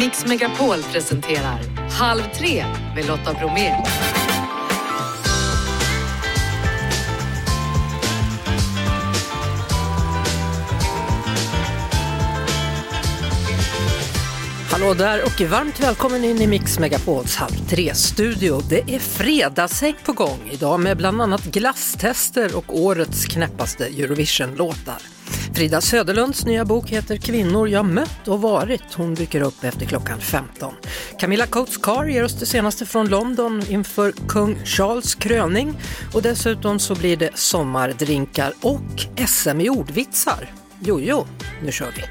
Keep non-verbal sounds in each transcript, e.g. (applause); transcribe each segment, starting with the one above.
Mix Megapol presenterar Halv tre med Lotta Bromé. Hallå där och varmt välkommen in i Mix Megapols Halv tre-studio. Det är fredagshäng på gång idag med bland annat glasstester och årets knäppaste Eurovision-låtar. Frida Söderlunds nya bok heter Kvinnor jag mött och varit. Hon dyker upp efter klockan 15. Camilla Coates Carr ger oss det senaste från London inför kung Charles kröning och dessutom så blir det sommardrinkar och SM i ordvitsar. Jojo, nu kör vi!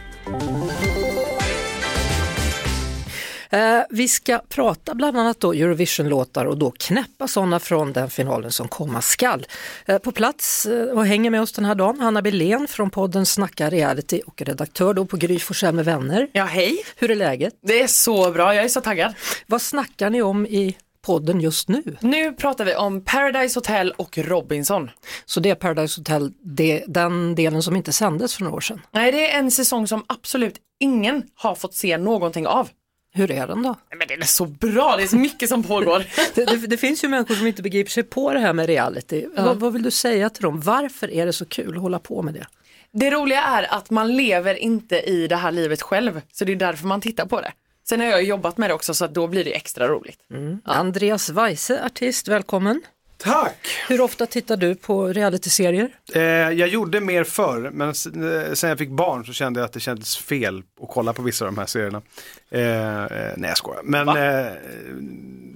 Eh, vi ska prata bland annat då Eurovision-låtar och då knäppa sådana från den finalen som komma skall. Eh, på plats eh, och hänger med oss den här dagen Hanna Belén från podden Snacka reality och redaktör då på Gry Forssell med vänner. Ja, hej. Hur är läget? Det är så bra, jag är så taggad. Vad snackar ni om i podden just nu? Nu pratar vi om Paradise Hotel och Robinson. Så det är Paradise Hotel, det, den delen som inte sändes för några år sedan. Nej, det är en säsong som absolut ingen har fått se någonting av. Hur är den då? Men den är så bra, det är så mycket som pågår. (laughs) Det, det, det finns ju människor som inte begriper sig på det här med reality. Vad, vad vill du säga till dem? Varför är det så kul att hålla på med det? Det roliga är att man lever inte i det här livet själv, så det är därför man tittar på det. Sen har jag jobbat med det också så då blir det extra roligt. Andreas Weise, artist, välkommen. Tack! Hur ofta tittar du på realityserier? Eh, jag gjorde mer förr, men eh, sen jag fick barn så kände jag att det kändes fel att kolla på vissa av de här serierna. Eh, eh, nej, jag skojar. Men eh,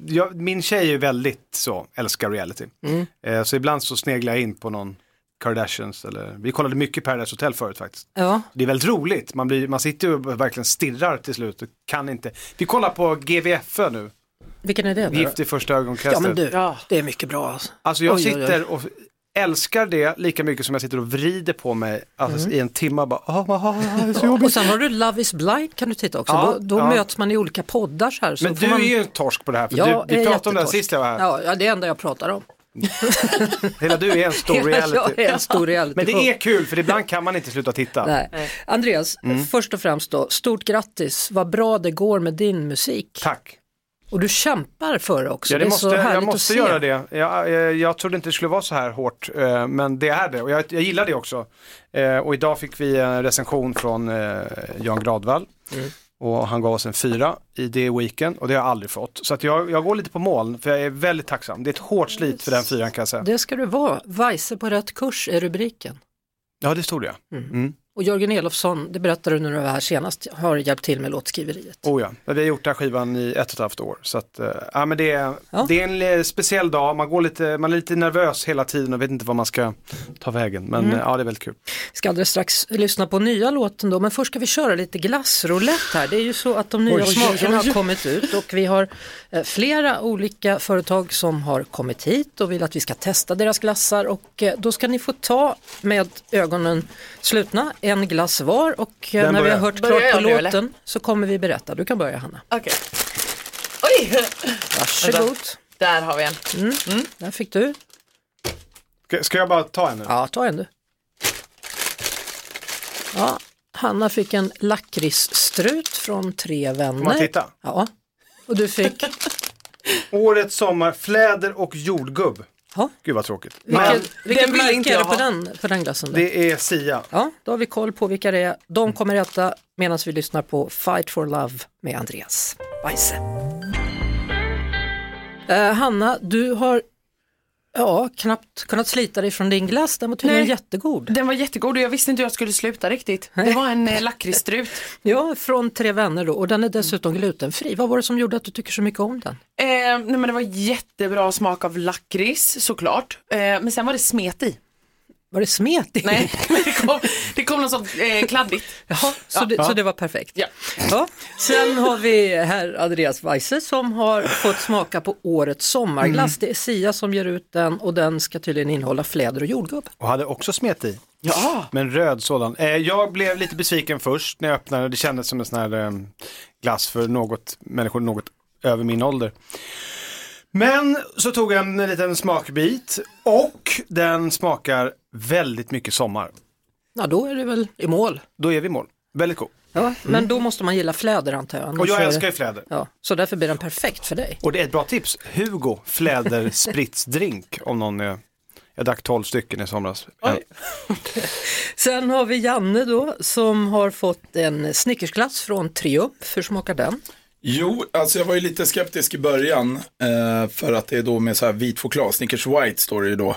jag, min tjej är ju väldigt så, älskar reality. Eh, så ibland så sneglar jag in på någon Kardashians eller, vi kollade mycket Paradise Hotel förut faktiskt. Ja, Det är väldigt roligt, man, blir, man sitter ju och verkligen stirrar till slut och kan inte. Vi kollar på GVFÖ nu, vilken är det? Gift i första ögonkastet. Ja men du, Ja. det är mycket bra alltså. Alltså jag Oj, oj, oj. sitter och älskar det lika mycket som jag sitter och vrider på mig alltså, i en timme och bara, "Ah, ah, ah, så jobbigt. Och sen har du Love is blind kan du titta också. Ja, då då ja. möts man i olika poddar så här. Så Men du man... är ju en torsk på det här, för Jag du, vi är pratade om det här sist jag var här. Ja, ja, det är det enda jag pratar om. (laughs) Hela du är en stor (laughs) reality. en stor reality. Men det är kul, för ibland kan man inte sluta titta. Nej. Andreas, Mm. först och främst då, stort grattis. Vad bra det går med din musik. Tack. Och du kämpar för det också. Ja, det är måste, så härligt jag att måste se. göra det. Jag, jag, jag trodde inte det skulle vara så här hårt, eh, men det är det. Och jag, jag gillar det också. Eh, Och idag fick vi en recension från eh, Jan Gradvall. Mm. Och han gav oss en fyra i det weekend och det har jag aldrig fått. Så att jag, jag går lite på moln för jag är väldigt tacksam. Det är ett hårt slit för den fyran kan jag säga. Det ska du vara. Weise på rätt kurs är rubriken. Ja, det stod det. Mm. Och Jörgen Elofsson, det berättade du när du var här senast, har hjälpt till med låtskriveriet. Oh ja, vi har gjort den här skivan i ett och ett halvt år. Så att, ja, men det, är, Ja. det är en eh, speciell dag, man, går lite, man är lite nervös hela tiden och vet inte vad man ska ta vägen. Men Mm. eh, ja, det är väldigt kul. Vi ska alldeles strax lyssna på nya låten då, men först ska vi köra lite glassroulette här. Det är ju så att de nya Oj, smakerna oj. har kommit ut och vi har flera olika företag som har kommit hit och vill att vi ska testa deras glassar och då ska ni få ta med ögonen slutna en glass var och eh, Vem när vi har börjar? hört Börjar klart på låten så kommer vi berätta. Du kan börja Hanna. Okej. Oj! Varsågod. Där har vi en. Där fick du. Ska, ska jag bara ta en nu? Ja, ta en du. Ja, Hanna fick en lakritsstrut från tre vänner. Får man titta? Ja, och du fick, (laughs) Årets sommar, fläder och jordgubb. Ja, Gud vad tråkigt. Den vill märke inte är det på den, på den glassen? Då? det är Sia. Ja, då har vi koll på vilka det är. De kommer äta medan vi lyssnar på Fight for Love med Andreas Weise. Eh, Hanna, du har ja, knappt kunnat slita dig från din glass. Den var tydligen Nej. jättegod. Den var jättegod och jag visste inte hur jag skulle sluta riktigt. Det var en eh, lakritsstrut. (laughs) Ja, från tre vänner då och den är dessutom glutenfri. Vad var det som gjorde att du tycker så mycket om den? Eh, nej men det var jättebra smak av lakrits såklart. Eh, men sen var det smet i. Var det smet i? Nej, det kom, det kom något sånt eh, kladdigt. Jaha, så, det, så det var perfekt. Ja. Ja. Sen har vi herr Andreas Weise som har fått smaka på årets sommarglass. Det är Sia som ger ut den och den ska tydligen innehålla fläder och jordgubb. Och hade också smet i. Ja. Men röd sådan. Eh, jag blev lite besviken först när jag öppnade. Det kändes som en sån här eh, glass för något, människor något över min ålder. Men så tog jag en liten smakbit och den smakar väldigt mycket sommar. Ja, då är det väl i mål. Då är vi i mål. Väldigt god. Ja, men då måste man gilla fläder antar jag. Och jag är- älskar ju fläder. Ja, så därför blir den perfekt för dig. Och det är ett bra tips. Hugo Fläder (laughs) Spritsdrink om någon är... Jag drack 12 stycken i somras. Oj. (laughs) Sen har vi Janne då som har fått en Snickersglass från Triumf. Hur smakar den? Jo, alltså jag var ju lite skeptisk i början eh, för att det är då med så här vit choklad, Snickers White står det ju då.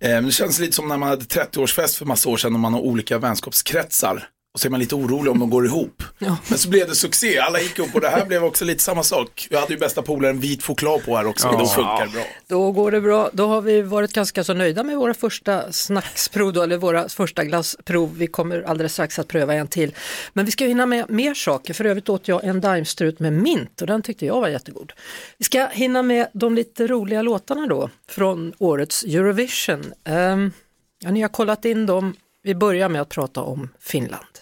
Eh, men det känns lite som när man hade 30-årsfest för massa år sedan och man har olika vänskapskretsar. Och så är man lite orolig om de går ihop. (laughs) Men så blev det succé, alla gick upp och det här blev också lite samma sak. Jag hade ju bästa polaren vit choklad på här också och då funkar bra. Då går det bra. Då har vi varit ganska så nöjda med våra första snacksprov, då, eller våra första glassprov. Vi kommer alldeles strax att pröva en till. Men vi ska hinna med mer saker. För övrigt åt jag en daimstrut med mint och den tyckte jag var jättegod. Vi ska hinna med de lite roliga låtarna då från årets Eurovision. Ehm, ja, ni har kollat in dem. Vi börjar med att prata om Finland.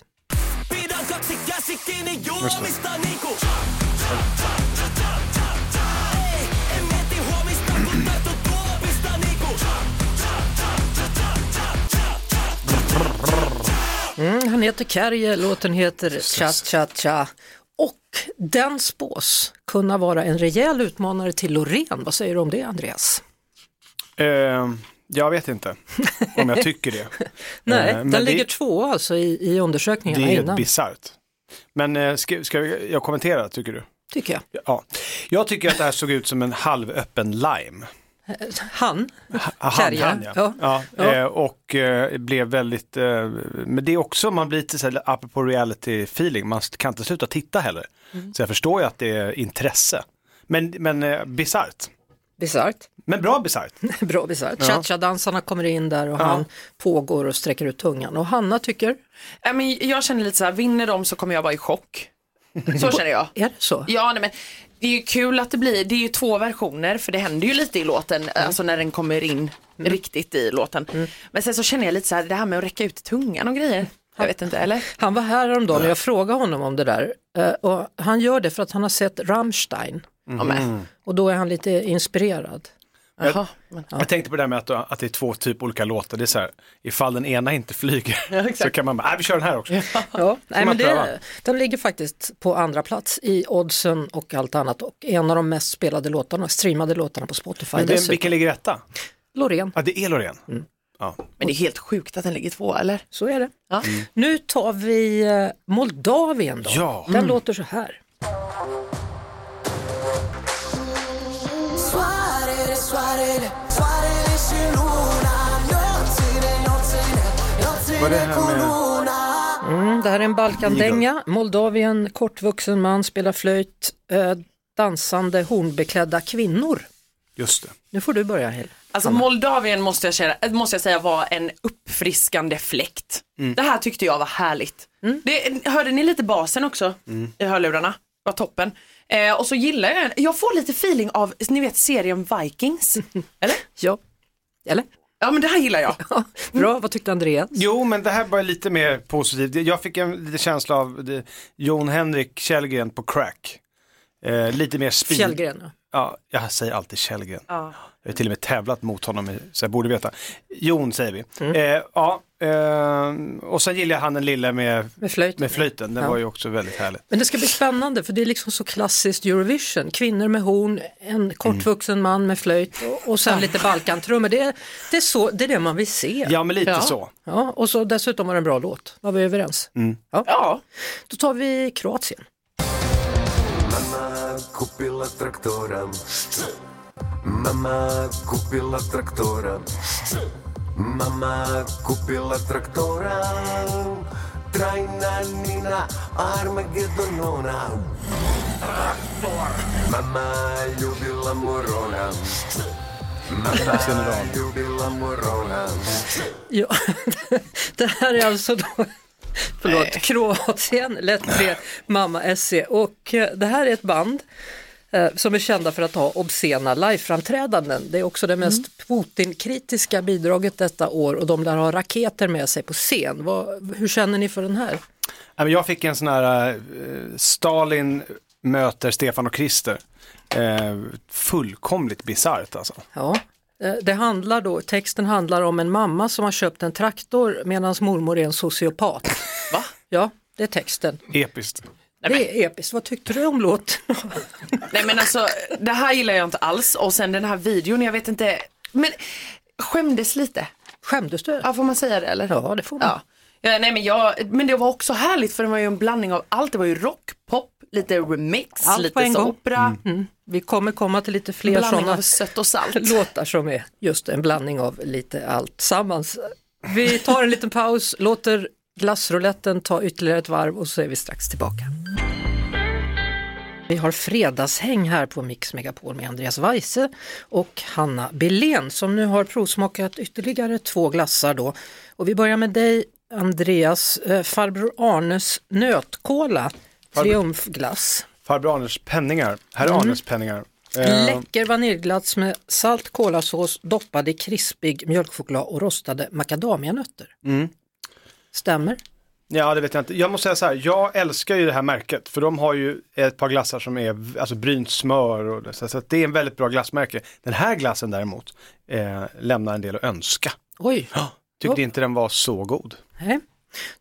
Mm, han heter Kärje, låten heter Cha Cha Cha. Och den spås kunna vara en rejäl utmanare till Loreen. Vad säger du om det Andreas? Eh, jag vet inte om jag tycker det. (laughs) Nej, Eh, den ligger det, två alltså i, i undersökningarna det är innan, bisarrt. Men eh, ska, ska jag kommentera tycker du? tycker jag. Ja. Jag tycker att det här såg ut som en halvöppen lime. Han, Han, Kärje, han, ja. ja. ja. Ja. eh, och eh, blev väldigt, eh, men det är också, man blir lite så här, apropå reality feeling, man kan inte sluta titta heller. Mm. Så jag förstår ju att det är intresse. Men, men eh, bisarrt. Bisarrt, Men bra bisarrt. (laughs) bra bisarrt. Ja. Cha-cha-dansarna kommer in där och Ja. han pågår och sträcker ut tungan. Och Hanna tycker, Ja, men jag känner lite så här, vinner de så kommer jag vara i chock. Så känner jag. (laughs) är det så? Ja, nej, men det är ju kul att det blir, det är ju två versioner för det händer ju lite i låten, alltså när den kommer in riktigt i låten. Men sen så känner jag lite så här, det här med att räcka ut tungan och grejer. Jag vet inte, eller? Han var här häromdagen och jag frågade honom om det där. Eh, Och han gör det för att han har sett Rammstein Ja, men. och då är han lite inspirerad. Jaha, men. Jag tänkte på det här med att, att det är två typ olika låtar. Det är så här, ifall den ena inte flyger exakt. så kan man bara, nej vi kör den här också. Ja, (laughs) nej, men det, den ligger faktiskt på andra plats i oddsen och allt annat och en av de mest spelade låtarna, streamade låtarna på Spotify. Men det, dessutom. vilken ligger etta? Loreen, Ja, det är Loreen. Mm. Ja. men det är helt sjukt att den ligger två, eller? så är det. Ja. Nu tar vi eh, Moldavien då. Ja. Den låter så här. Vad är det här med- Mm, det här är en Balkandänga. Moldavien, kortvuxen man, spelar flöjt, eh, dansande hornbeklädda kvinnor. Just det. Nu får du börja Hel. Alltså Moldavien måste jag, känna, måste jag säga var en uppfriskande fläkt. Mm. Det här tyckte jag var härligt. Det, hörde ni lite basen också Mm. i hörlurarna? var toppen. Eh, och så gillar jag den. Jag får lite feeling av, ni vet serien Vikings. Eller? (laughs) Ja, eller? Ja men det här gillar jag. Ja, bra, vad tyckte Andreas? Jo, men det här var lite mer positivt. Jag fick en liten känsla av det, Jon Henrik Källgren på crack. Eh, lite mer speed. Fjällgren. ja. Ja, jag säger alltid Källgren. Ja. Jag har till och med tävlat mot honom, så jag borde veta. Jon säger vi. Mm. Eh, ja, eh, och sen gillar jag han den lilla med, Med flöjten. med flöjten. Den Ja. var ju också väldigt härlig. Men det ska bli spännande för det är liksom så klassiskt Eurovision. Kvinnor med horn, en kortvuxen man med flöjt och, och sen lite balkantrummor. Det, är- det, är så, det är det man vill se. Ja, men lite Ja. så. Ja, och så dessutom var det en bra låt. Var vi överens? Ja. Ja. Då tar vi Kroatien. Mama kupila traktora Mama kupila traktora Trajna Nina Armagedonona Mama ljubila morona Mama ljubila morona Ja, (laughs) det här är alltså då, förlåt, Kroatien, lätt tre, Mamma SC och eh, det här är ett band som är kända för att ha obscena liveframträdanden. Det är också det mest Putin-kritiska bidraget detta år och de lär ha raketer med sig på scen. Vad, hur känner ni för den här? Jag fick en sån här eh, Stalin möter Stefan och Krister. Eh, fullkomligt bisarrt alltså. Ja, eh, det handlar då, texten handlar om en mamma som har köpt en traktor medan mormor är en sociopat. Va? Ja, det är texten. Episkt. Det är episkt. Vad tyckte du om låten? (laughs) Nej men alltså det här gillar jag inte alls och sen den här videon, jag vet inte, men skämdes lite. Skämdes du? Ja får man säga det eller? Ja, det får man. Ja. Ja, nej, men, jag, men det var också härligt för det var ju en blandning av allt. Det var ju rock, pop, lite remix, Allt lite så opera. Mm. Vi kommer komma till lite fler sådana sött och salt. (laughs) låtar som är just en blandning av lite allt sammans. Vi tar en liten paus, låter glassrouletten ta ytterligare ett varv och så är vi strax tillbaka. Vi har fredagshäng här på Mix Megapol med Andreas Weise och Hanna Billén som nu har provsmakat ytterligare två glassar då. Och vi börjar med dig Andreas, eh, farbror Arnes nötkola, triumfglass. Farbror Arnes penningar. Herr Mm. Arnes penningar. Eh, Läcker vaniljglass med salt kolasås doppad i krispig mjölkchoklad och rostade macadamianötter. Mm. Stämmer? Ja, det vet jag inte. Jag måste säga så här, jag älskar ju det här märket för de har ju ett par glassar som är alltså brynt smör och det, så så det är en väldigt bra glassmärke. Den här glassen däremot eh, lämnar en del att önska. Oj, Tyckte Ja. inte den var så god. nej.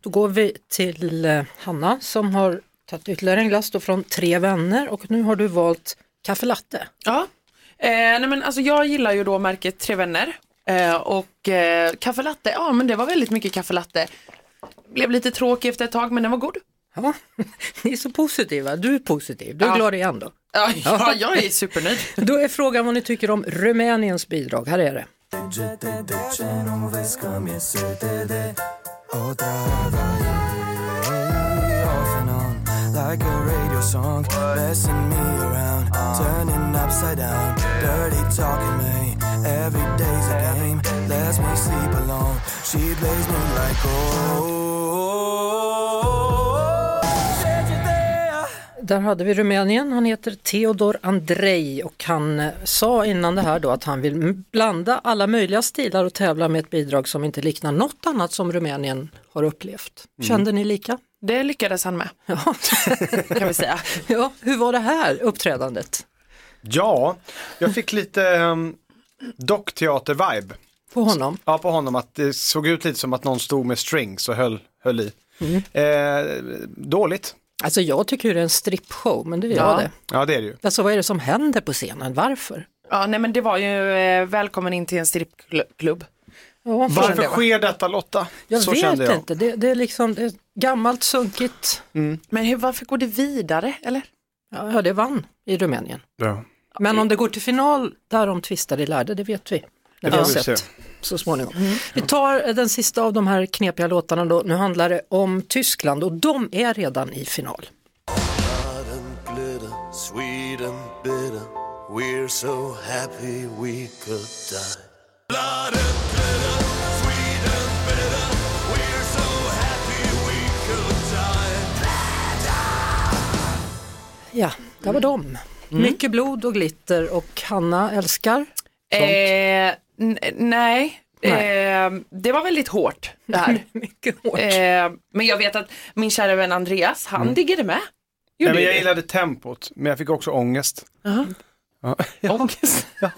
Då går vi till eh, Hanna som har tagit ytterligare en glass då från Tre vänner och nu har du valt kaffe latte. Ja. Eh, nej, men alltså, jag gillar ju då märket Tre Vänner eh, och eh, kaffe latte, ja men det var väldigt mycket kaffe latte. Blev lite tråkig efter ett tag men den var god. Ja, (laughs) ni är så positiva, du är positiv, du är Ja. glad igen då. Ja, (laughs) ja, jag är supernöjd. (laughs) Då är frågan vad ni tycker om Rumäniens bidrag, här är det. like a radio song, messing me around, turning upside down, dirty talking me. Every day's a game, lets me sleep alone. She plays me like oh. Där hade vi Rumänien, han heter Theodor Andrei och han eh, sa innan det här då att han vill blanda alla möjliga stilar och tävla med ett bidrag som inte liknar något annat som Rumänien har upplevt. Kände ni lika? Det lyckades han med, Ja. (laughs) kan vi säga. ja, hur var det här uppträdandet Ja, jag fick lite um, dockteater-vibe. på honom? Ja, på honom att det såg ut lite som att någon stod med strings och höll, höll i. Eh, dåligt. Alltså jag tycker ju det är en strippshow, men det är Ja. det. Ja, det är det ju. Alltså vad är det som händer på scenen? Varför? Ja, nej men det var ju eh, välkommen in till en strippklubb. Ja, Varför det sker detta Lotta? jag så vet jag. inte, det, det är liksom det är gammalt sunkigt. Men hur, varför går det vidare eller? Ja, ja, det vann i Rumänien. Ja. Men om det går till final, tvistar de lärde, det vet vi. När vi får har vi sett se. så småningom. Vi tar den sista av de här knepiga låtarna då. Nu handlar det om Tyskland och de är redan i final. Ja, där var de. Mycket blod och glitter och Hanna älskar. Eh, nej. Eh, det var väldigt hårt det här. (laughs) Mycket hårt. eh, men jag vet att min kära vän Andreas, han diggade med. Nej, men jag gillade tempot, men jag fick också ångest. Jaha. Ja. (laughs) Ångest. (laughs) Ja.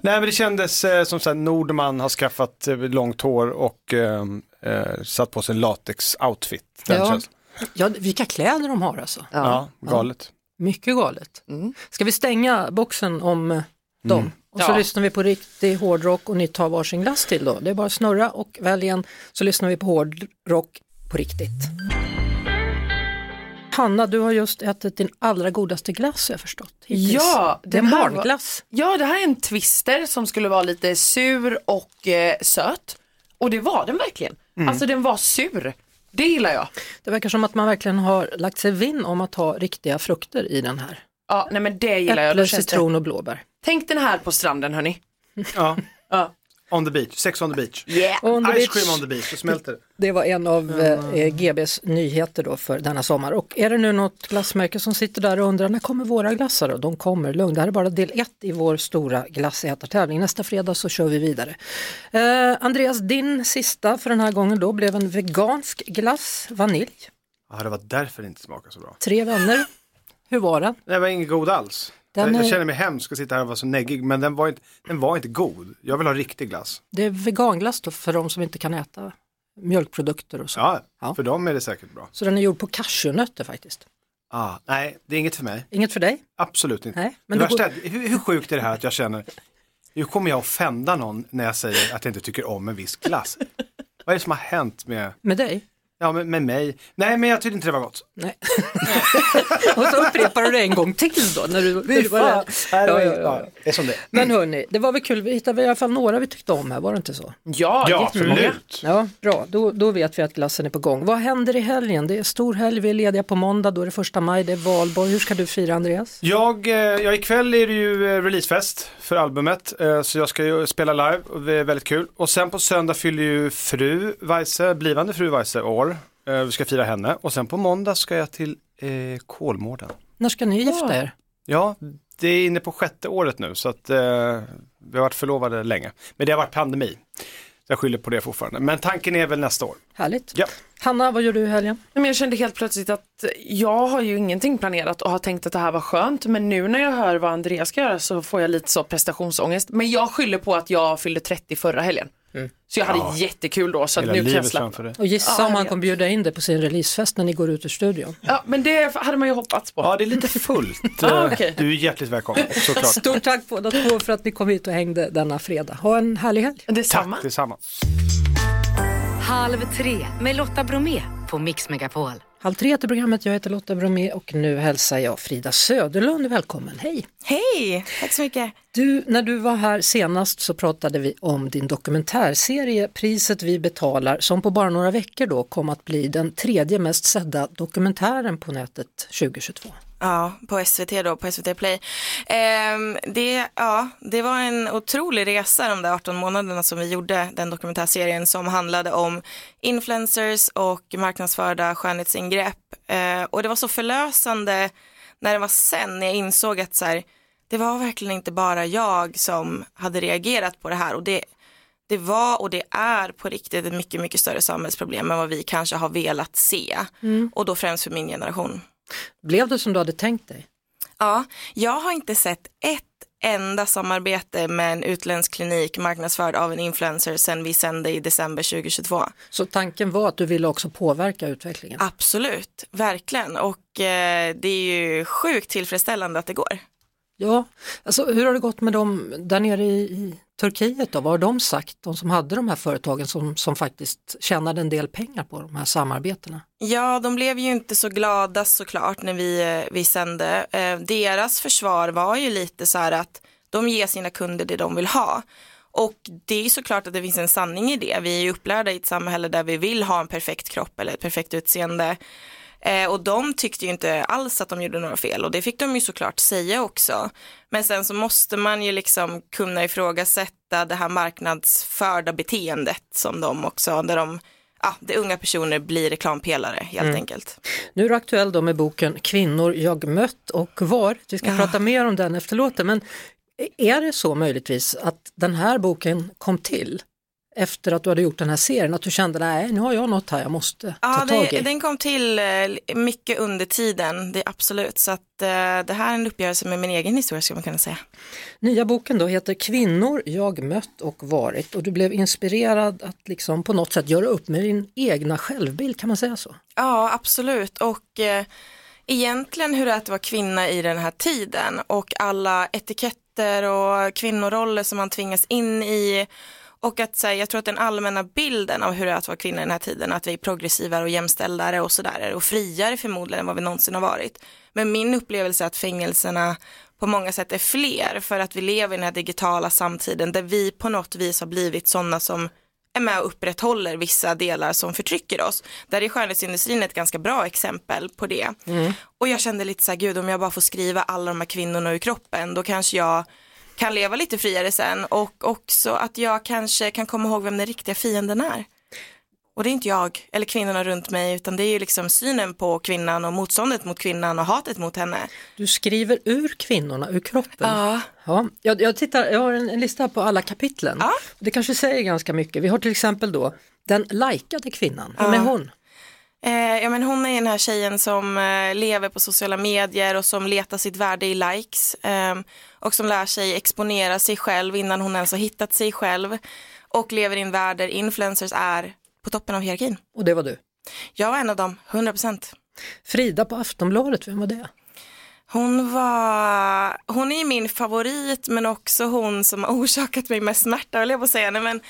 Nej men det kändes eh, som så här, Nordman har skaffat eh, långt hår och eh, eh, satt på sig en latex-outfit. Den Ja. känns- Ja, vilka kläder de har alltså. ja, galet. Mycket galet. Ska vi stänga boxen om eh, dem? Och så Ja. lyssnar vi på riktig hårdrock och ni tar varsin glass till då. Det är bara att snurra och välj en så lyssnar vi på hårdrock på riktigt. Hanna, du har just ätit din allra godaste glass jag förstått. hittills. Ja, det är en här var- barnglass. Ja, det här är en twister som skulle vara lite sur och eh, söt. Och det var den verkligen. Alltså den var sur. Det gillar jag. Det verkar som att man verkligen har lagt sig vinn om att ha riktiga frukter i den här. Ja, nej men det gillar jag. Äpple, känns det. citron och blåbär. Tänk den här på stranden hörni. Ja. Ja. On the beach, sex on the beach. Yeah. On the Ice beach. cream on the beach, då smälter det. Det var en av eh, GBs nyheter då för denna sommar. Och är det nu något glassmärke som sitter där och undrar när kommer våra glassar då? De kommer, lugn. Det här är bara del ett i vår stora glassätartävling. Nästa fredag så kör vi vidare. Eh, Andreas, din sista för den här gången då blev en vegansk glass, vanilj. Ja, det var därför det inte smakade så bra. Tre vänner. Hur var den? Den var ingen god alls. Den jag, jag känner mig hemsk att sitta här och vara så neggig, men den var, inte, den var inte god. Jag vill ha riktig glass. Det är veganglass då för de som inte kan äta mjölkprodukter och så. Ja, Ja. för dem är det säkert bra. Så den är gjord på cashewnötter faktiskt. Ah, nej, det är inget för mig. Inget för dig? Absolut inte. Nej, men det går- värsta är, hur, hur sjukt är det här att jag känner, nu kommer jag offenda någon när jag säger att jag inte tycker om en viss glass. Vad är det som har hänt med, Med dig? Ja, med, med mig? Nej, men jag tyckte inte det var gott. Nej. (laughs) och så upprepar du det en gång till då. När du, när du var där. Ja, ja, ja, ja. det är som det är. Men hörni, det var väl kul. Vi hittade i alla fall några vi tyckte om här, var det inte så? Ja, Ja, absolut. Ja, bra. Då, då vet vi att glassen är på gång. Vad händer i helgen? Det är stor helg, vi är lediga på måndag, då är det första maj, det är valborg. Hur ska du fira Andreas? Jag, eh, ja, ikväll är det ju eh, releasefest för albumet, eh, så jag ska ju spela live och det är väldigt kul. Och sen på söndag fyller ju fru Weise, blivande fru Weise år. Eh, Vi ska fira henne och sen på måndag ska jag till eh, Kolmården. När ska ni gifta er? Ja, det är inne på sjätte året nu så att eh, vi har varit förlovade länge. Men det har varit pandemi. Så jag skyller på det fortfarande. Men tanken är väl nästa år. Härligt. Ja. Hanna, vad gör du i helgen? Jag kände helt plötsligt att jag har ju ingenting planerat och har tänkt att det här var skönt. Men nu när jag hör vad Andreas ska göra så får jag lite så prestationsångest. Men jag skyller på att jag fyllde 30 förra helgen. Så jag hade Ja. jättekul då så att Hela nu kan jag släppa. dig. Och gissa Ja, om han kommer bjuda in dig på sin releasefest när ni går ut ur studion. Ja men det hade man ju hoppats på. Ja, det är lite fullt. (laughs) Ah, Eh, okej. Du är hjärtligt välkommen, såklart. Stort tack båda två för att ni kom hit och hängde denna fredag. Ha en härlig helg. Detsamma. Tack tillsammans. Halv tre med Lotta Bromé på Mix Megapol. Halv tre till programmet, jag heter Lotta Bromé och nu hälsar jag Frida Söderlund välkommen. Hej! Hej, tack så mycket. Du, när du var här senast så pratade vi om din dokumentärserie Priset vi betalar som på bara några veckor då kom att bli den tredje mest sedda dokumentären på nätet 2022. Ja, på SVT då, på SVT Play. Ehm, det, ja, det var en otrolig resa de där 18 månaderna som vi gjorde den dokumentärserien som handlade om influencers och marknadsförda skönhetsingrepp. Eh, och det var så förlösande när det var sen när jag insåg att så här, det var verkligen inte bara jag som hade reagerat på det här och det, det var och det är på riktigt ett mycket, mycket större samhällsproblem än vad vi kanske har velat se. Och då främst för min generation. Blev det som du hade tänkt dig? Ja, jag har inte sett ett enda samarbete med en utländsk klinik marknadsförd av en influencer sedan vi sände i december 2022. Så tanken var att du ville också påverka utvecklingen? Absolut, verkligen. Och eh, det är ju sjukt tillfredsställande att det går. Ja, alltså hur har det gått med dem där nere i, i Turkiet då? Vad har de sagt, de som hade de här företagen som, som faktiskt tjänade en del pengar på de här samarbetena? Ja, de blev ju inte så glada såklart när vi, eh, vi sände. Eh, deras försvar var ju lite så här att de ger sina kunder det de vill ha. Och det är ju såklart att det finns en sanning i det. Vi är ju upplärda i ett samhälle där vi vill ha en perfekt kropp eller ett perfekt utseende. Eh, och de tyckte ju inte alls att de gjorde några fel och det fick de ju såklart säga också. Men sen så måste man ju liksom kunna ifrågasätta det här marknadsförda beteendet som de också, där de, ja, där unga personer blir reklampelare helt enkelt. Nu är du aktuell då med boken Kvinnor jag mött och varit. Vi ska prata mer om den efter låten, men är det så möjligtvis att den här boken kom till efter att du hade gjort den här serien, att du kände nej nu har jag något här jag måste Ja, ta tag det, i? den kom till eh, mycket under tiden, det är absolut. Så att eh, det här är en uppgörelse med min egen historia skulle man kunna säga. Nya boken då heter Kvinnor jag mött och varit och du blev inspirerad att liksom på något sätt göra upp med din egna självbild, kan man säga så? Ja, absolut. Och eh, egentligen hur det är att vara kvinna i den här tiden och alla etiketter och kvinnoroller som man tvingas in i. Och att säga, jag tror att den allmänna bilden av hur det är att vara kvinna i den här tiden, att vi är progressivare och jämställdare och sådär och friare förmodligen än vad vi någonsin har varit. Men min upplevelse är att fängelserna på många sätt är fler för att vi lever i den här digitala samtiden där vi på något vis har blivit sådana som är med och upprätthåller vissa delar som förtrycker oss. Där är skönhetsindustrin ett ganska bra exempel på det. Och jag kände lite så här, gud om jag bara får skriva alla de här kvinnorna ur kroppen, då kanske jag kan leva lite friare sen och också att jag kanske kan komma ihåg vem den riktiga fienden är. Och det är inte jag eller kvinnorna runt mig utan det är ju liksom synen på kvinnan och motståndet mot kvinnan och hatet mot henne. Du skriver ur kvinnorna, ur kroppen. Ja. Ja, jag, jag, tittar, jag har en, en lista på alla kapitlen. Ja. Det kanske säger ganska mycket. Vi har till exempel då den likade kvinnan, vem är hon? Eh, ja men hon är den här tjejen som eh, lever på sociala medier och som letar sitt värde i likes eh, och som lär sig exponera sig själv innan hon ens har hittat sig själv och lever i en värld där influencers är på toppen av hierarkin. Och det var du. Jag var en av dem, 100 procent. Frida på Aftonbladet, vem var det? Hon var, hon är min favorit men också hon som har orsakat mig mest smärta höll jag på att säga. Nej, men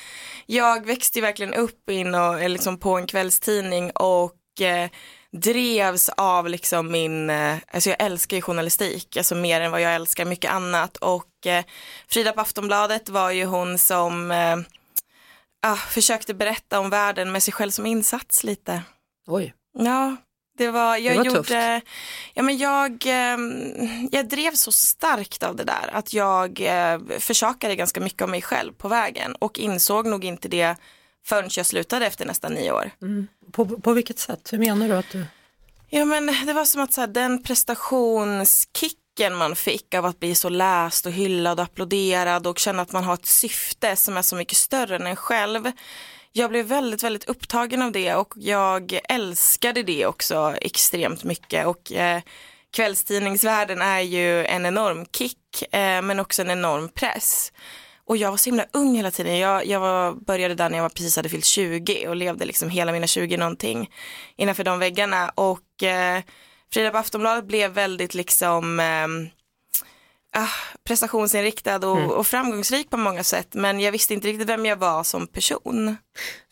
jag växte ju verkligen upp in och, eller liksom på en kvällstidning och eh, drevs av liksom min, eh, alltså jag älskar ju journalistik, alltså mer än vad jag älskar mycket annat och eh, Frida på Aftonbladet var ju hon som ah, försökte berätta om världen med sig själv som insats lite. Oj, Ja, det var, jag Det var gjorde, tufft. ja men jag, jag drev så starkt av det där att jag försakade ganska mycket av mig själv på vägen och insåg nog inte det förrän jag slutade efter nästan nio år. på, på vilket sätt? Hur menar du att du... Ja men det var som att så här, den prestationskicken man fick av att bli så läst och hyllad och applåderad och känna att man har ett syfte som är så mycket större än en själv. Jag blev väldigt, väldigt upptagen av det och jag älskade det också extremt mycket och eh, kvällstidningsvärlden är ju en enorm kick eh, men också en enorm press. Och jag var så himla ung hela tiden. Jag, jag var, började där när jag var precis hade fyllt 20 och levde liksom hela mina 20 någonting innanför de väggarna. Och eh, Frida på Aftonbladet blev väldigt liksom eh, prestationsinriktad och, och framgångsrik på många sätt. Men jag visste inte riktigt vem jag var som person.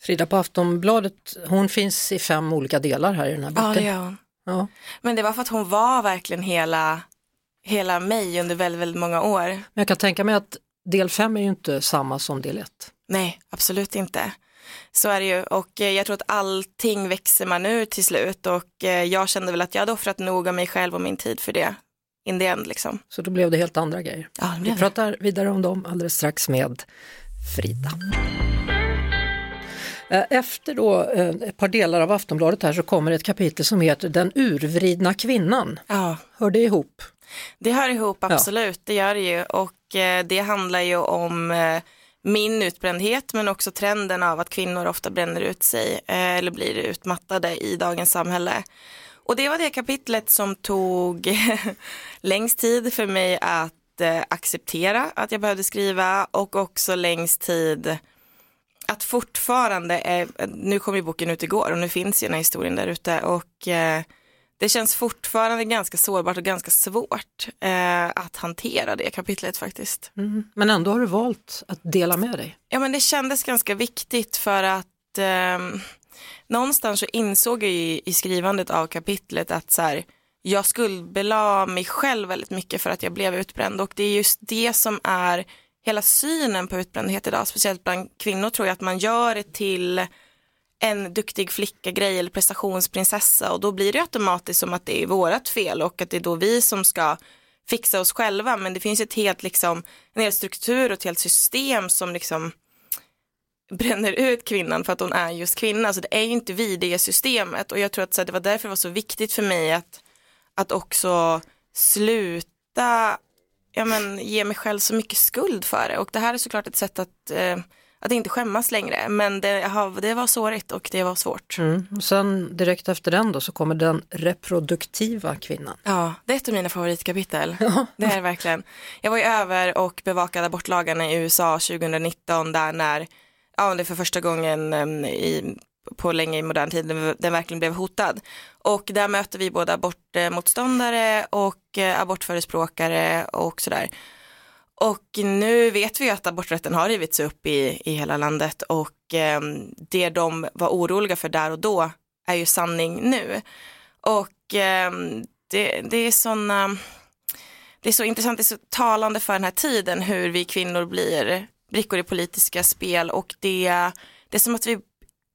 Frida på Aftonbladet, hon finns i fem olika delar här i den här Ja, boken. det gör hon. Ja. Men det var för att hon var verkligen hela, hela mig under väldigt, väldigt många år. Men jag kan tänka mig att del fem är ju inte samma som del ett. Nej, absolut inte. Så är det ju och eh, jag tror att allting växer man ur till slut och eh, jag kände väl att jag hade offrat nog av mig själv och min tid för det. In the end liksom. Så då blev det helt andra grejer. Ja, det Vi pratar vidare om dem alldeles strax med Frida. Eh, Efter då ett par delar av Aftonbladet här så kommer ett kapitel som heter Den urvridna kvinnan. Ja, Hör det ihop? Det hör ihop absolut, det gör det ju. Och eh, det handlar ju om eh, min utbrändhet men också trenden av att kvinnor ofta bränner ut sig eh, eller blir utmattade i dagens samhälle. Och det var det kapitlet som tog (laughs) längst tid för mig att eh, acceptera att jag behövde skriva och också längst tid att fortfarande, är, nu kom ju boken ut igår och nu finns ju den här historien där ute. Och eh, det känns fortfarande ganska sårbart och ganska svårt eh, att hantera det kapitlet faktiskt. Men ändå har du valt att dela med dig. Ja men det kändes ganska viktigt för att eh, någonstans så insåg jag ju i skrivandet av kapitlet att så här, jag skuldbelade mig själv väldigt mycket för att jag blev utbränd och det är just det som är hela synen på utbrändhet idag, speciellt bland kvinnor tror jag att man gör det till en duktig flicka grej eller prestationsprinsessa och då blir det automatiskt som att det är vårat fel och att det är då vi som ska fixa oss själva men det finns ett helt liksom en hel struktur och ett helt system som liksom bränner ut kvinnan för att hon är just kvinna. Så det är ju inte vi, det är systemet. Och jag tror att så här, det var därför det var så viktigt för mig att, att också sluta ja, men, ge mig själv så mycket skuld för det. Och det här är såklart ett sätt att, eh, att inte skämmas längre. Men det, det var sårigt och det var svårt. Mm. Och sen direkt efter den då så kommer den reproduktiva kvinnan. Ja, det är ett av mina favoritkapitel. Det är det verkligen. Jag var ju över och bevakade abortlagarna i USA 2019 där när, ja det för första gången em, i, på länge i modern tid den, den verkligen blev hotad. Och där möter vi både abortmotståndare och eh, abortförespråkare och sådär. Och nu vet vi ju att aborträtten har rivits upp i, i hela landet och eh, det de var oroliga för där och då är ju sanning nu. Och eh, det, det är såna, det är så intressant, det är så talande för den här tiden hur vi kvinnor blir brickor i politiska spel och det, det är som att vi,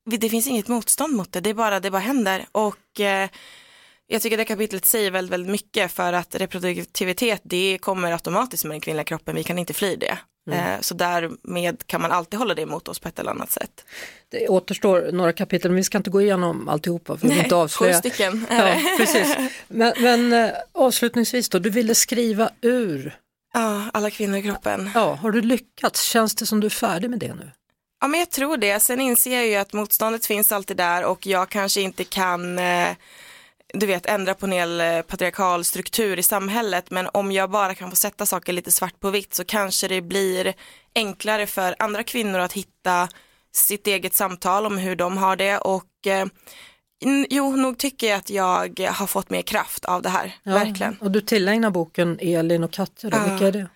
det finns inget motstånd mot det, det är bara, det bara händer och eh, jag tycker det kapitlet säger väldigt, väldigt mycket för att reproduktivitet det kommer automatiskt med den kvinnliga kroppen, vi kan inte fly det. Eh, så därmed kan man alltid hålla det emot oss på ett eller annat sätt. Det återstår några kapitel men vi ska inte gå igenom alltihopa för vill inte sju avslöja. stycken. är Ja, (laughs) precis. Men, men eh, avslutningsvis då, du ville skriva ur. Ja, alla kvinnor i kroppen. Ja, har du lyckats? Känns det som du är färdig med det nu? Ja men jag tror det. Sen inser jag ju att motståndet finns alltid där och jag kanske inte kan eh, du vet ändra på en hel eh, patriarkal struktur i samhället men om jag bara kan få sätta saker lite svart på vitt så kanske det blir enklare för andra kvinnor att hitta sitt eget samtal om hur de har det. Och eh, jo, nog tycker jag att jag har fått mer kraft av det här, Ja, verkligen. Och du tillägnar boken Elin och Katja, då. Ja. vilka är det?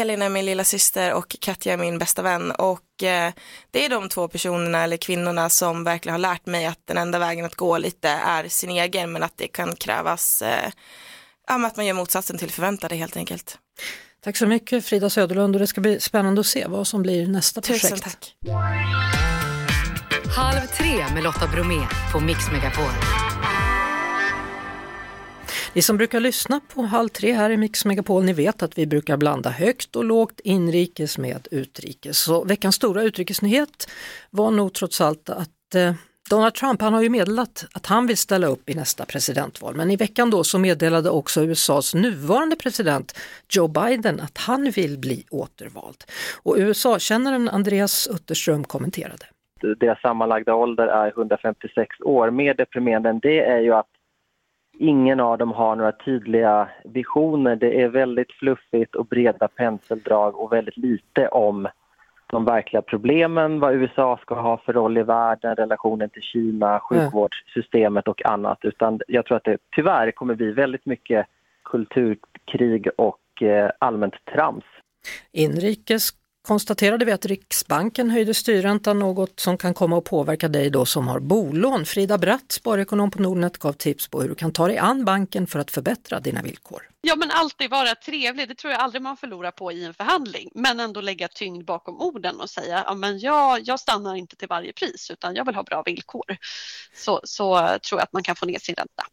Elin är min lilla syster och Katja är min bästa vän och eh, det är de två personerna eller kvinnorna som verkligen har lärt mig att den enda vägen att gå lite är sin egen men att det kan krävas men att man gör motsatsen till förväntade helt enkelt. Tack så mycket Frida Söderlund och det ska bli spännande att se vad som blir nästa Tusen projekt. tack. Halv tre med Lotta Bromé på Mix Megapol. Ni som brukar lyssna på Halv tre här i Mix Megapol, ni vet att vi brukar blanda högt och lågt inrikes med utrikes. Så veckans stora utrikesnyhet var nog trots allt att eh, Donald Trump han har ju meddelat att han vill ställa upp i nästa presidentval men i veckan då så meddelade också USAs nuvarande president Joe Biden att han vill bli återvald. Och USA-kännaren Andreas Utterström kommenterade deras sammanlagda ålder är 156 år. Mer deprimerande än det är ju att ingen av dem har några tydliga visioner. Det är väldigt fluffigt och breda penseldrag och väldigt lite om de verkliga problemen, vad USA ska ha för roll i världen, relationen till Kina, sjukvårdssystemet och annat. Utan jag tror att det tyvärr kommer bli väldigt mycket kulturkrig och eh, allmänt trams. Inrikes konstaterade vi att Riksbanken höjde styrräntan, något som kan komma att påverka dig då som har bolån. Frida Bratt, sparekonom på Nordnet, gav tips på hur du kan ta dig an banken för att förbättra dina villkor. Ja, men alltid vara trevlig. Det tror jag aldrig man förlorar på i en förhandling. Men ändå lägga tyngd bakom orden och säga ja, men jag, jag stannar inte till varje pris utan jag vill ha bra villkor. Så, så tror jag att man kan få ner sin ränta.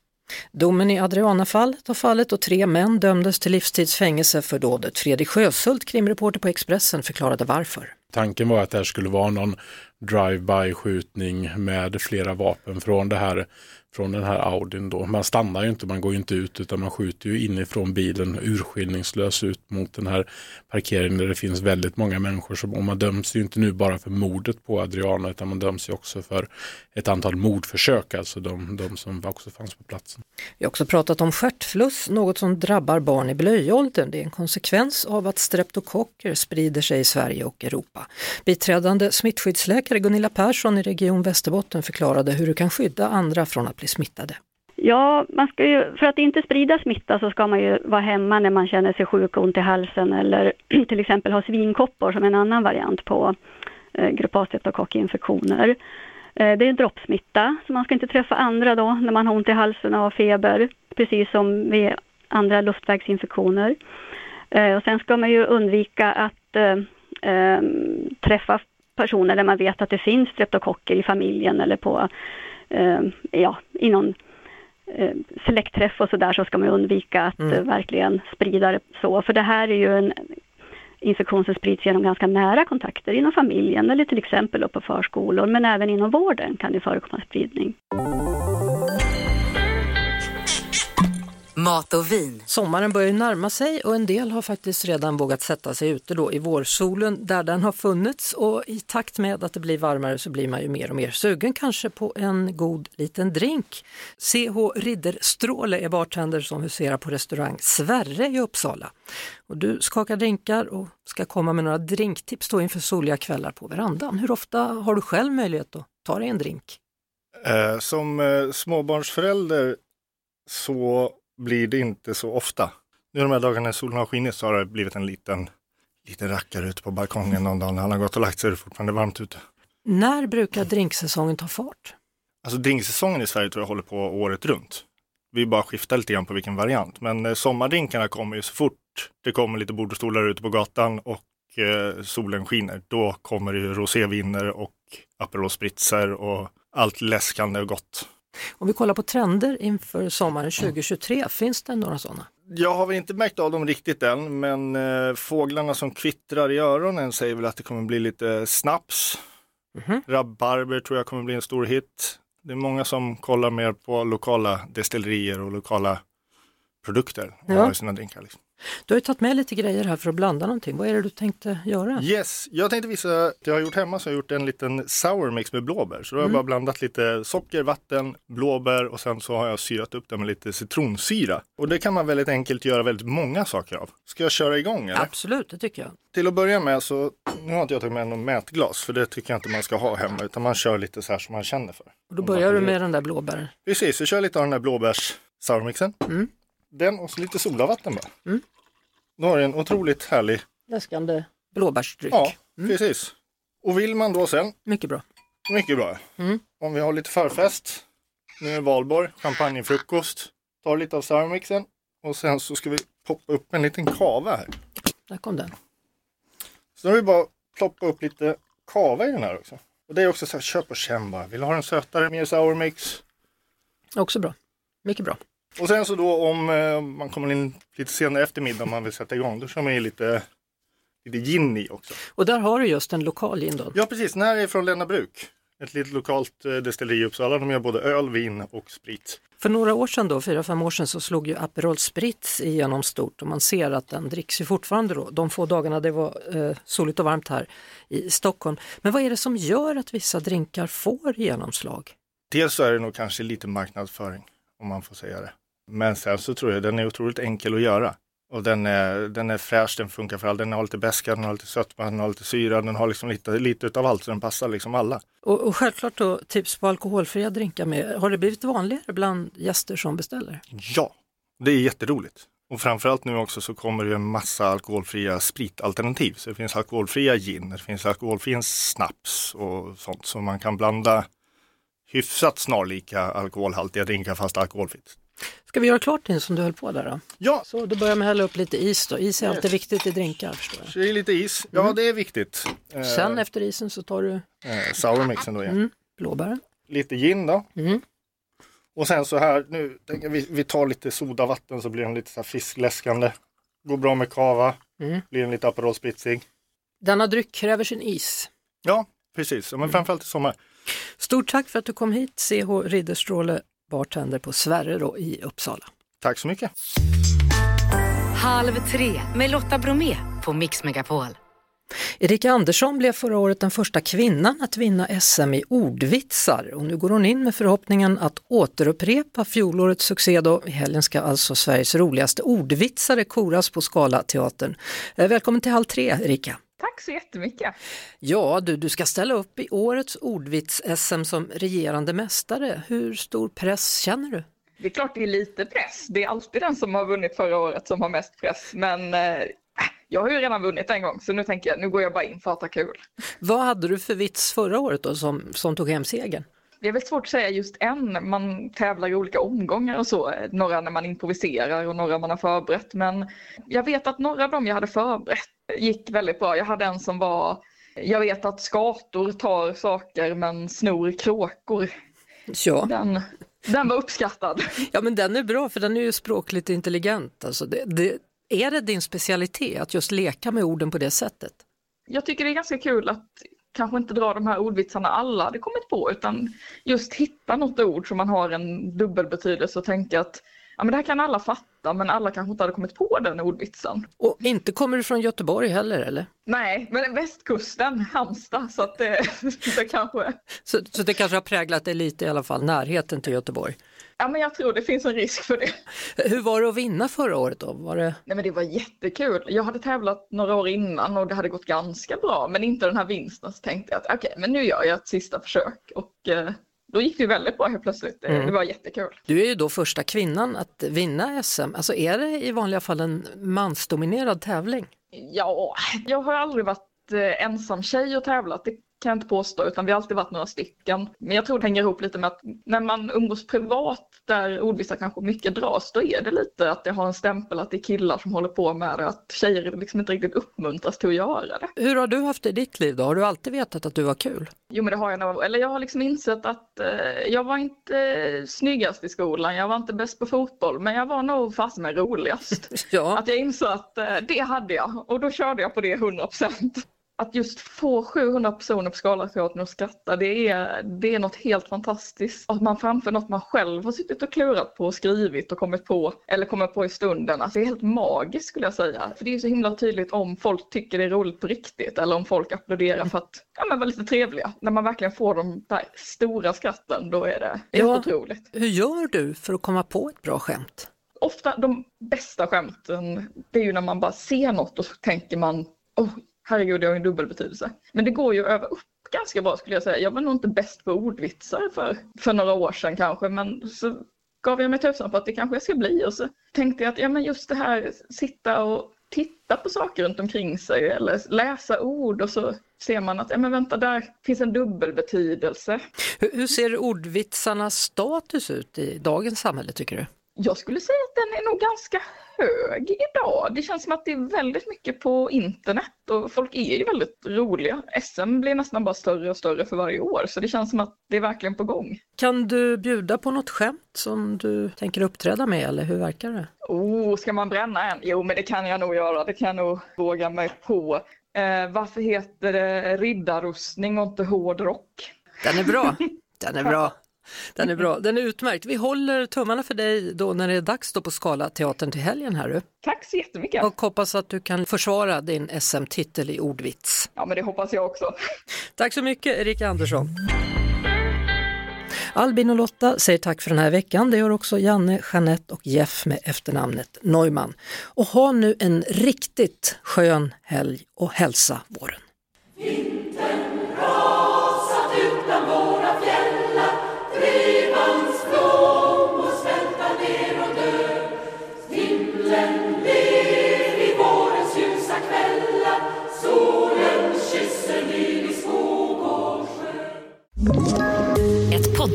Domen i Adriana-fallet har fallit och tre män dömdes till livstidsfängelse för dådet. Fredrik Sjöshult, krimreporter på Expressen, förklarade varför. Tanken var att det här skulle vara någon drive-by skjutning med flera vapen från det här från den här Audin då. Man stannar ju inte, man går ju inte ut utan man skjuter ju inifrån bilen urskillningslöst ut mot den här parkeringen där det finns väldigt många människor. Som, och man döms ju inte nu bara för mordet på Adriana utan man döms ju också för ett antal mordförsök, alltså de, de som också fanns på platsen. Vi har också pratat om stjärtfluss, något som drabbar barn i blöjåldern. Det är en konsekvens av att streptokocker sprider sig i Sverige och Europa. Biträdande smittskyddsläkare Gunilla Persson i Region Västerbotten förklarade hur du kan skydda andra från att bli smittade. Ja, man ska ju, för att inte sprida smitta så ska man ju vara hemma när man känner sig sjuk och ont i halsen eller (clears throat) till exempel ha svinkoppor som en annan variant på eh, grupp A-streptokockinfektioner. Eh, det är en droppsmitta, så man ska inte träffa andra då när man har ont i halsen och har feber, precis som vid andra luftvägsinfektioner. Eh, och sen ska man ju undvika att eh, eh träffa personer där man vet att det finns streptokocker i familjen eller på, ja, i någon eh, släktträff och sådär så ska man undvika att Mm. eh, verkligen sprida det så. För det här är ju en infektion som sprids genom ganska nära kontakter inom familjen eller till exempel på förskolor men även inom vården kan det förekomma spridning. Mat och vin. Sommaren börjar ju närma sig och en del har faktiskt redan vågat sätta sig ute då i vårsolen där den har funnits och i takt med att det blir varmare så blir man ju mer och mer sugen kanske på en god liten drink. CH Ridderstråle är bartender som huserar på restaurang Sverre i Uppsala. Och du skakar drinkar och ska komma med några drinktips då inför soliga kvällar på verandan. Hur ofta har du själv möjlighet att ta dig en drink? Eh, som eh, småbarnsförälder så blir det inte så ofta. Nu de här dagarna när solen har skinit så har det blivit en liten, liten rackare ute på balkongen någon dag när han har gått och lagt sig är det fortfarande varmt ute. När brukar drinksäsongen ta fart? Alltså drinksäsongen i Sverige tror jag håller på året runt. Vi bara skiftar lite grann på vilken variant. Men eh, sommardrinkarna kommer ju så fort det kommer lite bord och stolar ute på gatan och eh, solen skiner. Då kommer det ju roséviner och Aperol och allt läskande och gott. Om vi kollar på trender inför sommaren 2023, finns det några sådana? Jag har väl inte märkt av dem riktigt än, men eh, fåglarna som kvittrar i öronen säger väl att det kommer bli lite snaps. Rabarber tror jag kommer bli en stor hit. Det är många som kollar mer på lokala destillerier och lokala produkter och Ja. sina drinkar. Liksom. Du har ju tagit med lite grejer här för att blanda någonting. Vad är det du tänkte göra? Yes, jag tänkte visa att jag har gjort hemma så har jag gjort en liten sour mix med blåbär. Så då har jag Mm. bara blandat lite socker, vatten, blåbär och sen så har jag syrat upp det med lite citronsyra. Och det kan man väldigt enkelt göra väldigt många saker av. Ska jag köra igång eller? Absolut, det tycker jag. Till att börja med så, nu har inte jag tagit med någon mätglas för det tycker jag inte man ska ha hemma utan man kör lite så här som man känner för. Och då börjar du med den där blåbären. Precis, jag kör lite av den där blåbärs sourmixen. Mm. Den och så lite sodavatten bara. Då har du en otroligt härlig, Läskande blåbärsdryck. ja precis. Och vill man då sen, Mycket bra. mycket bra. Mm. Om vi har lite förfest, nu är valborg, champagnefrukost, tar lite av sourmixen och sen så ska vi poppa upp en liten kava här. Där kom den. Så då har vi bara ploppa upp lite kava i den här också. Och det är också så här, köp och känn bara. Vill du ha den sötare, mer sour mix? Också bra. Mycket bra. Och sen så då om eh, man kommer in lite senare efter middag om man vill sätta igång, då kör man i lite, lite gin i också. Och där har du just en lokal gin då. Ja precis, den här är från Länna Bruk. Ett litet lokalt eh, destilleri i Uppsala. De gör både öl, vin och sprit. För några år sedan då, fyra, fem år sedan, så slog ju Aperol Spritz igenom stort och man ser att den dricks ju fortfarande då, de få dagarna det var eh, soligt och varmt här i Stockholm. Men vad är det som gör att vissa drinkar får genomslag? Dels så är det nog kanske lite marknadsföring, om man får säga det. Men sen så tror jag den är otroligt enkel att göra. Och den är, den är fräsch, den funkar för alla. Den har lite beska, den har lite sötma, den har lite syra, den har liksom lite, lite utav allt så den passar liksom alla. Och, och självklart då tips på alkoholfria drinkar med. Har det blivit vanligare bland gäster som beställer? Ja, det är jätteroligt. Och framförallt nu också så kommer det en massa alkoholfria spritalternativ. Så det finns alkoholfria gin, det finns alkoholfri snaps och sånt. Så man kan blanda hyfsat snarlika alkoholhaltiga drinkar fast alkoholfritt. Ska vi göra klart din som du höll på där då? Ja. Så då börjar med att hälla upp lite is då. Is är Yes. alltid viktigt i drinkar förstår jag. Så det är lite is. Ja, det är viktigt. Eh, Sen efter isen så tar du eh, sourmixen då igen. mm, blåbären. Lite gin då. Mm. Och sen så här, nu vi, vi tar lite sodavatten så blir den lite så här fiskläskande. Går bra med kava, Mm. blir den lite Aperol spritsig. Denna dryck kräver sin is. Ja, precis. Men framförallt i sommar. Stort tack för att du kom hit, CH Ridderstråle, bartender på Sverre då, i Uppsala. Tack så mycket. Halv tre med Lotta Bromé på Mix Megapol. Erika Andersson blev förra året den första kvinnan att vinna SM i ordvitsar och nu går hon in med förhoppningen att återupprepa fjolårets succé då. I helgen ska alltså Sveriges roligaste ordvitsare koras på Skala teatern. Eh, Välkommen till Halv tre Erika. Tack så jättemycket. Ja du, du ska ställa upp i årets ordvits-SM som regerande mästare. Hur stor press känner du? Det är klart det är lite press. Det är alltid den som har vunnit förra året som har mest press. Men eh, jag har ju redan vunnit en gång så nu tänker jag nu går jag bara in för att ha kul. Vad hade du för vits förra året då som, som tog hem segern? Det är väl svårt att säga just en. Man tävlar i olika omgångar och så. Några när man improviserar och några man har förberett. Men jag vet att några av dem jag hade förberett gick väldigt bra. Jag hade en som var jag vet att skator tar saker men snor kråkor. Ja. Den, den var uppskattad. (laughs) Ja men den är bra för den är ju språkligt intelligent. Alltså det, det, är det din specialitet att just leka med orden på det sättet? Jag tycker det är ganska kul att kanske inte dra de här ordvitsarna alla hade kommit på utan just hitta något ord som man har en dubbelbetydelse och tänka att ja, men det här kan alla fatta men alla kanske inte hade kommit på den ordvitsen. Och inte kommer du från Göteborg heller eller? Nej, men västkusten, Halmstad, så att det, (laughs) det kanske... Så, så det kanske har präglat dig lite i alla fall, närheten till Göteborg. Ja, men jag tror det finns en risk för det. Hur var det att vinna förra året då? Var det... Nej, men det var jättekul. Jag hade tävlat några år innan och det hade gått ganska bra, men inte den här vinsten. Så tänkte jag att okej, men nu gör jag ett sista försök och eh, då gick det väldigt bra helt plötsligt. Det, Mm. det var jättekul. Du är ju då första kvinnan att vinna SM. Alltså är det i vanliga fall en mansdominerad tävling? Ja, jag har aldrig varit eh, ensam tjej och tävlat, det kan jag inte påstå, utan vi har alltid varit några stycken. Men jag tror det hänger ihop lite med att när man umgås privat, där ordvitsar kanske mycket dras, då är det lite att det har en stämpel att det är killar som håller på med det, att tjejer liksom inte riktigt uppmuntras till att göra det. Hur har du haft det i ditt liv då? Har du alltid vetat att du var kul? Jo men det har jag nog, eller jag har liksom insett att eh, jag var inte eh, snyggast i skolan, jag var inte bäst på fotboll, men jag var nog fasen med roligast. (laughs) Ja. Att jag insåg att eh, det hade jag och då körde jag på det 100%. Att just få 700 personer på Scalateatern att skratta, det är, det är något helt fantastiskt. Att man framför något man själv har suttit och klurat på och skrivit och kommit på, eller kommit på i stunden. Alltså det är helt magiskt skulle jag säga. För det är så himla tydligt om folk tycker det är roligt på riktigt eller om folk applåderar för att ja, men vara lite trevliga. När man verkligen får de där stora skratten, då är det helt Ja. otroligt. Hur gör du för att komma på ett bra skämt? ofta de bästa skämten, det är ju när man bara ser något och så tänker man, oh, herregud, det har ju en dubbelbetydelse. Men det går ju att öva upp ganska bra skulle jag säga. Jag var nog inte bäst på ordvitsar för, för några år sedan kanske, men så gav jag mig tusan på att det kanske jag ska bli och så tänkte jag att ja, men just det här sitta och titta på saker runt omkring sig eller läsa ord och så ser man att ja, men vänta, där finns en dubbelbetydelse. Hur, hur ser ordvitsarnas status ut i dagens samhälle tycker du? Jag skulle säga att den är nog ganska hög idag. Det känns som att det är väldigt mycket på internet och folk är ju väldigt roliga. SM blir nästan bara större och större för varje år så det känns som att det är verkligen på gång. Kan du bjuda på något skämt som du tänker uppträda med eller hur verkar det? Oh, ska man bränna en? Jo, men det kan jag nog göra. Det kan jag nog våga mig på. Eh, varför heter det riddarrustning och inte hårdrock? Den är bra. (laughs) Den är bra. Den är bra, den är utmärkt. Vi håller tummarna för dig då när det är dags då på Skala teatern till helgen här du. Tack så jättemycket. Och hoppas att du kan försvara din SM-titel i ordvits. Ja, men det hoppas jag också. Tack så mycket Erika Andersson. Albin och Lotta säger tack för den här veckan. Det gör också Janne, Jeanette och Jeff med efternamnet Neumann. Och ha nu en riktigt skön helg och hälsa våren.